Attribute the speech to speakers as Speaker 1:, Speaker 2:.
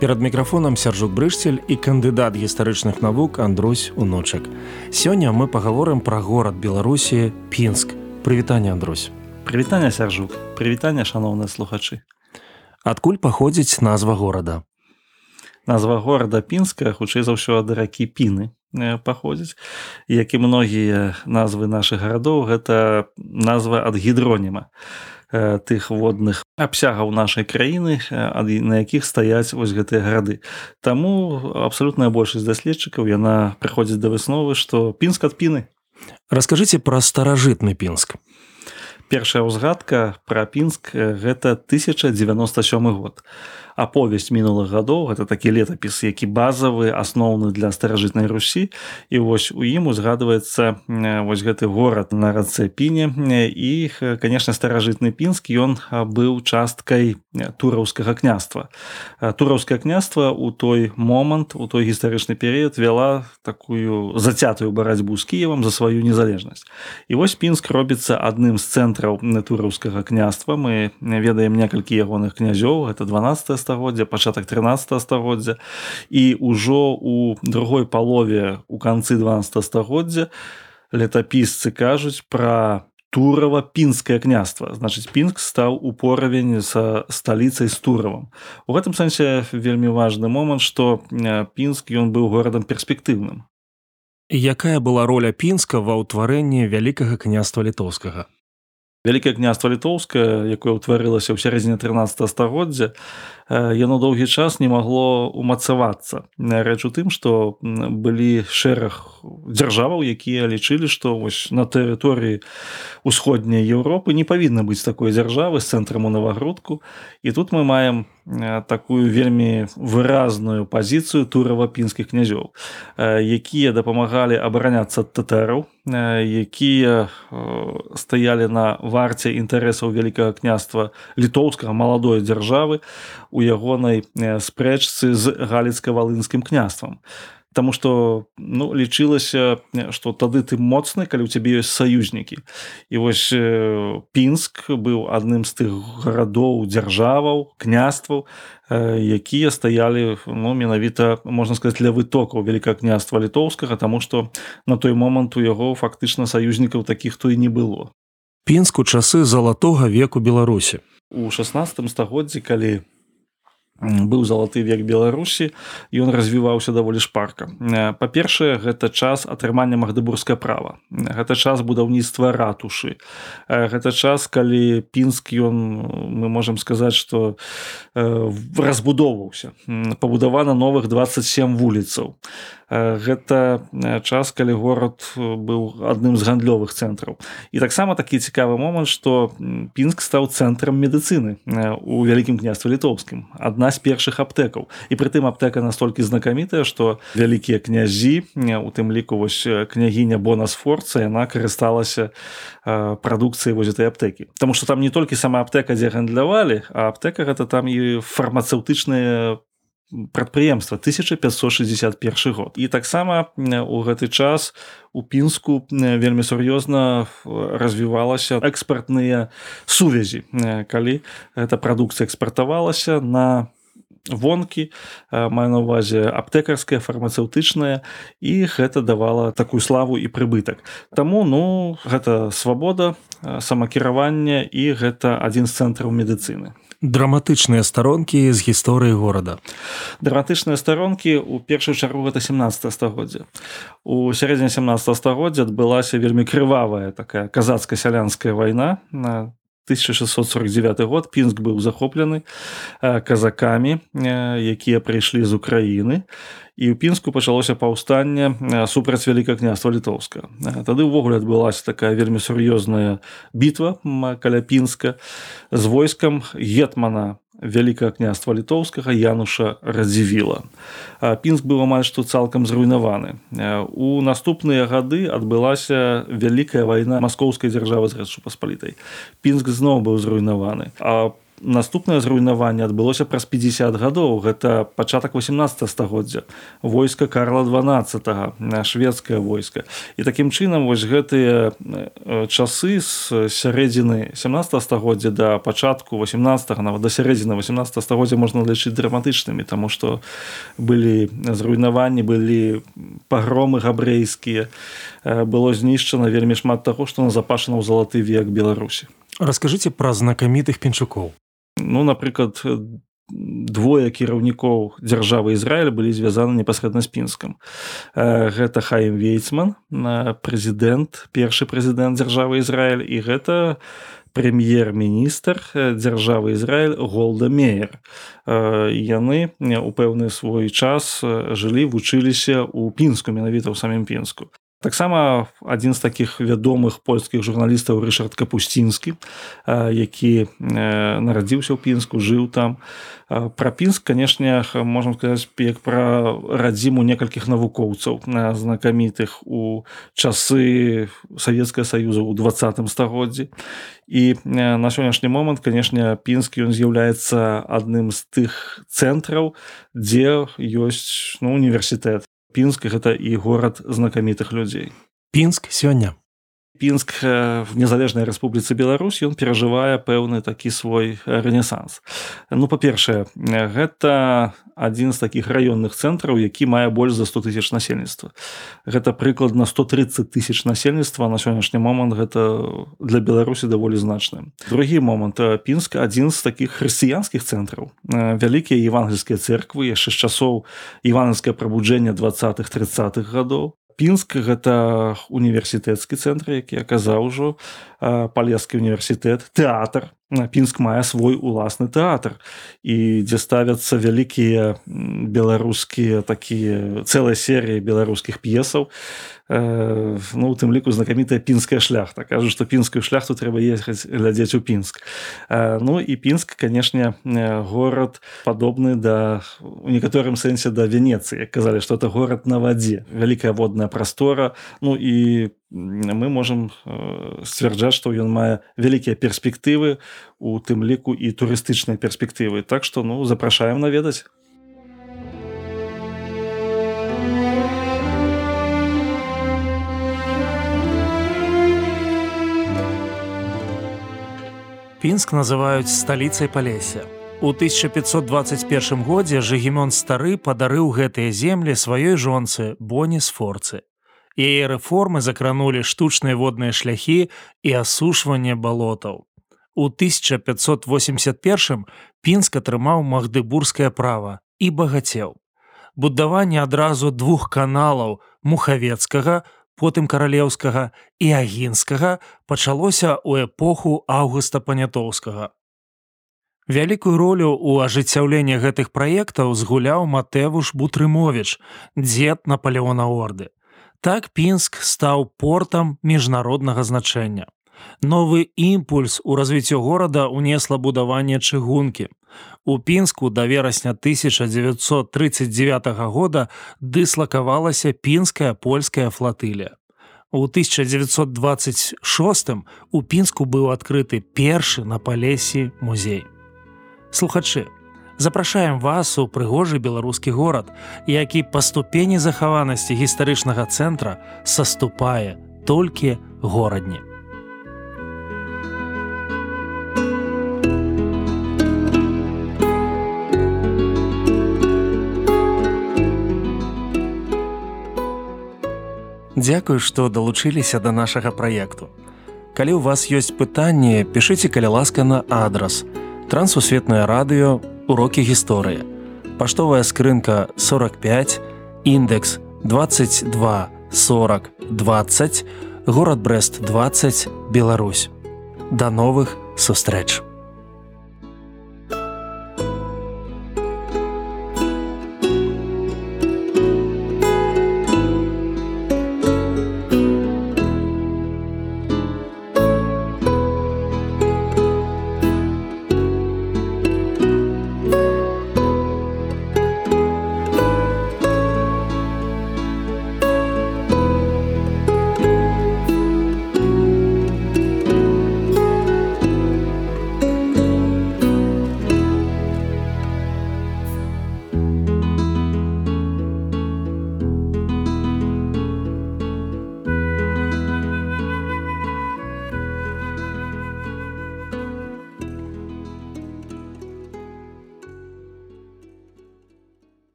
Speaker 1: перад мікрафонам сяржук брышцель і кандыдат гістарычных навук Андрусь унучак сёння мы пагаворым пра горад беларусі пінск. Прывітанне Андрусь.
Speaker 2: Прывітанне сяржук прывітанне шаноўныя слухачы.
Speaker 1: Адкуль паходзіць назва горада?
Speaker 2: Назва горада пінская хутчэй за ўсё ад ракі піны э, паходзіць. Як і многія назвы нашых гарадоў гэта назва ад гідроніма тых водных абсягаў нашай краіны э, на якіх стаяць вось гэтыя гарады. Таму абсалютная большасць даследчыкаў яна прыходзіць да высновы што пінск ад піны.
Speaker 1: Расскажыце пра старажытны пінск.
Speaker 2: Першая ўзгадка пра пінск э, гэта 1097 год аповесць мінулых гадоў гэта такі летапіс які базавы асноўны для старажытнай русі і вось у ім узгадваецца вось гэты горад на рацэ піне і конечно старажытны пінск ён быў часткай тураўскага княства. Тураўскае княства у той момант у той гістарычны перыяд вяла такую зацятую барацьбу з кіевам за сваю незалежнасць і вось пінск робіцца адным з цэнтраў тураўскага княства. Мы ведаем некалькі ягоных князёў это 12 стагоддзя пачатак 13 стагоддзя. І ўжо у другой палове у канцы 12 стагоддзя летапісцы кажуць пра турава пінскае княства. Значыць пінск стаў у поравень са сталіцай з туравам. У гэтым сэнсе вельмі важны момант што пінск ён быў горадам перспектыўным.
Speaker 1: Якая была роля пінска ва ўтварэнні вялікага княства літоўскага?
Speaker 2: Вялікае княства літоўскае якое ўтварылася ў сярэдзіне 13 стагоддзя яно доўгі час не магло умацавацца. Рэч у тым што былі шэраг дзяржаваў якія лічылі што вось на тэрыторыі усходняй Еўропы не павінна быць такой дзяржавы з цэнтрам у навагрудку і тут мы маем такую вельмі выразную пазіцыю турава-пінскіх князёў якія дапамагалі абараняцца татараў якія стаялі на варце інтарэсаў вялікага княства літоўскага маладой дзяржавы у ягонай спрэчцы з галіцка-валынскім княствам. Таму што ну, лічылася, што тады ты моцны, калі ў цябе ёсць саюзнікі. І вось пінск быў адным з тых гарадоў дзяржаваў, княстваў, якія стаялі ну, менавіта можна сказаць для вытокаў вялікага княства літоўскага, таму што на той момант у яго фактычна саюзнікаў такіх то і не было.
Speaker 1: Пінску часы залатога веку Беларусі.
Speaker 2: У 16 стагоддзі, калі быў залаты век беларусі ён развіваўся даволі шпарка. Па-першае гэта час атрымання магдыбургскае права. Гэта час будаўніцтва ратушы. Гэта час калі пінск ён мы можемм сказаць что разбудоўваўся пабудавана новых 27 вуліцаў. Гэта час калі горад быў адным з гандлёвых цэнтраў. І таксама такі цікавы момант што пінск стаў цэнтрам медыцыны у вялікім княстве літоўскім. Адна адна з першых аптэкаў. І прытым аптэка настолькі знакамітая што вялікія князі у тым ліку вось княгіня бонасфорца яна карысталася прадукцыяй воз этой аптэкі. Таму што там не толькі сама аптэка дзе гандлявалі а аптэка гэта там і фармацэўтычныя прадпрыемства 1561 год. І таксама у гэты час у пінску вельмі сур'ёзна развівалася экспартныя сувязі калі эта прадукцыя экспартавалася на вонкі маю на увазе аптэкарская фармацэўтычная і гэта давала такую славу і прыбытак. Таму ну гэта свабода самакіравання і гэта адзін з цэнтраў медыцыны.
Speaker 1: Драматычныя старонкі з гісторыі горада.
Speaker 2: Драматычныя старонкі у першую чаргу гэта 17 стагоддзя у сярэдзіне 17 стагоддзя адбылася вельмі крывавая такая казацка-сялянская вайна на 1649 год пінск быў захоплены казакамі якія прыйшлі з Украіны. І ў пінску пачалося паўстанне супраць вяліка княства літоўска тады ўвогуле адбылася такая вельмі сур'ёзная бітва каля пінска з войскам гетмана вялікага княства літоўскага януша радзівіла пінск быў амаль што цалкам зруйнаваны. У наступныя гады адбылася вялікая вайна маскоўскай дзяржавы з рэчу паспалітай пінск зноў быў зруйнаваны. А наступнае зруйнаванне адбылося праз 50 гадоў. Гэта пачатак 18 стагоддзя. Войска карла 12 шведскае войска. І такім чынам вось гэтыя часы з сярэдзіны 17 стагоддзя да пачатку 18 нават да сярэдзіны 18 стагоддзя можна лічыць драматычнымі таму што былі зруйнаванні былі пагромы габрэйскія. Было знішчана вельмі шмат таго што назапашана ў залаты век беларусі.
Speaker 1: Расскажыце пра знакамітых пенчукоў
Speaker 2: ну напрыклад двое кіраўнікоў дзяржавы Ізраіля былі звязаны непасрэдна з пінскам гэта хаім вейцман прэзідэнт першы прэзідэнт дзяржавы Ізраіль і гэта прэм'ер-міністр дзяржавы Ізраіль голда меер яны у пэўны свой час жылі вучыліся ў пінску менавіта ў самім пінску таксама адзін з такіх вядомых польскіх журналістаў рышард капусцінскі які нарадзіўся ў пінску жыў там. Пра пінск канешне можна сказаць як пра радзіму некалькіх навукоўцаў на знакамітых у часы савецкага саюза ў двадцатым стагоддзі. І на сённяшні момант канешне пінскі ён з'яўляецца адным з тых цэнтраў дзе ёсць ну, універсітэт пінск гэта і горад знакамітых людзей.
Speaker 1: Пінск сёння
Speaker 2: пінск в незалежнай рэспубліцы Беларусь ён перажывае пэўны такі свой рэнесанс. Ну па-першае гэта адзін з такіх раённых цэнтраў які мае больш за 100 тысяч насельніцтва. Гэта прыкладна 130 тысяч насельніцтва на сённяшні момант гэта для беларусі даволі значны другі момант пінск адзін з такіх хрысціянскіх цэнтраў. Вялікія евангельскія церквы яшчэ з часоў іванаўскае прабуджэнне двадцатых тридцатых гадоў пінск гэта універсітэцкі цэнтр які аказаў ужо палескі універсітэт тэатр. Пінск мае свой уласны тэатр і дзе ставяцца вялікія беларускія такія цэлай серыі беларускіх п'есаў. э, ну у тым ліку знакамітая пінская шляхта. Кажу што пінскую шляхту трэба ехаць глядзець у пінск. Ну і пінск канешне горад падобны да у некаторым сэнсе да венецыі. Казалі што это горад на вадзе вялікая водная прастора. Ну і мы можемм сцвярджаць што ён мае вялікія перспектывы у тым ліку і турыстычныя перспектывы. Так што ну запрашаем наведаць
Speaker 1: пінск называюць сталіцай палеся у 1521 годзе жыгемён стары падарыў гэтыя землі сваёй жонцы боні сфорцы Яе рэформы закранулі штучныя водныя шляхі і асушванне балотаў. У 1581 пінск атрымаў магдыбургскае права і багацеў. Будаванне адразу двух каналаў мухавецкага, потым каралеўскага і агінскага пачалося ў эпоху августа панятоўскага. Вялікую ролю ў ажыццяўленні гэтых праектаў згуляў Матэвуш Бутрымович, дзед Наполеона Орды. Так пінск стаў портам міжнароднага значэння. Новы імпульс у развіццё горада ўнесла будаванне чыгункі. У пінску да верасня 1939 года дыслакавалася пінская польская флатыля. У 1926 у пінску быў адкрыты першы на палесі музей. Слухачы, запрашаем вас у прыгожы беларускі горад, які па ступені захаванасці гістарычнага цэнтра саступае толькі горадні. Дзякую, што далучыліся да нашага праекту. Калі ў вас ёсць пытанні, пішыце каля ласка на адрас. Трансусветнае радыё урокі гісторыі паштовая скрынка 45 індекс 22 40 20 город брест 20 Беларусь да новых сустрэч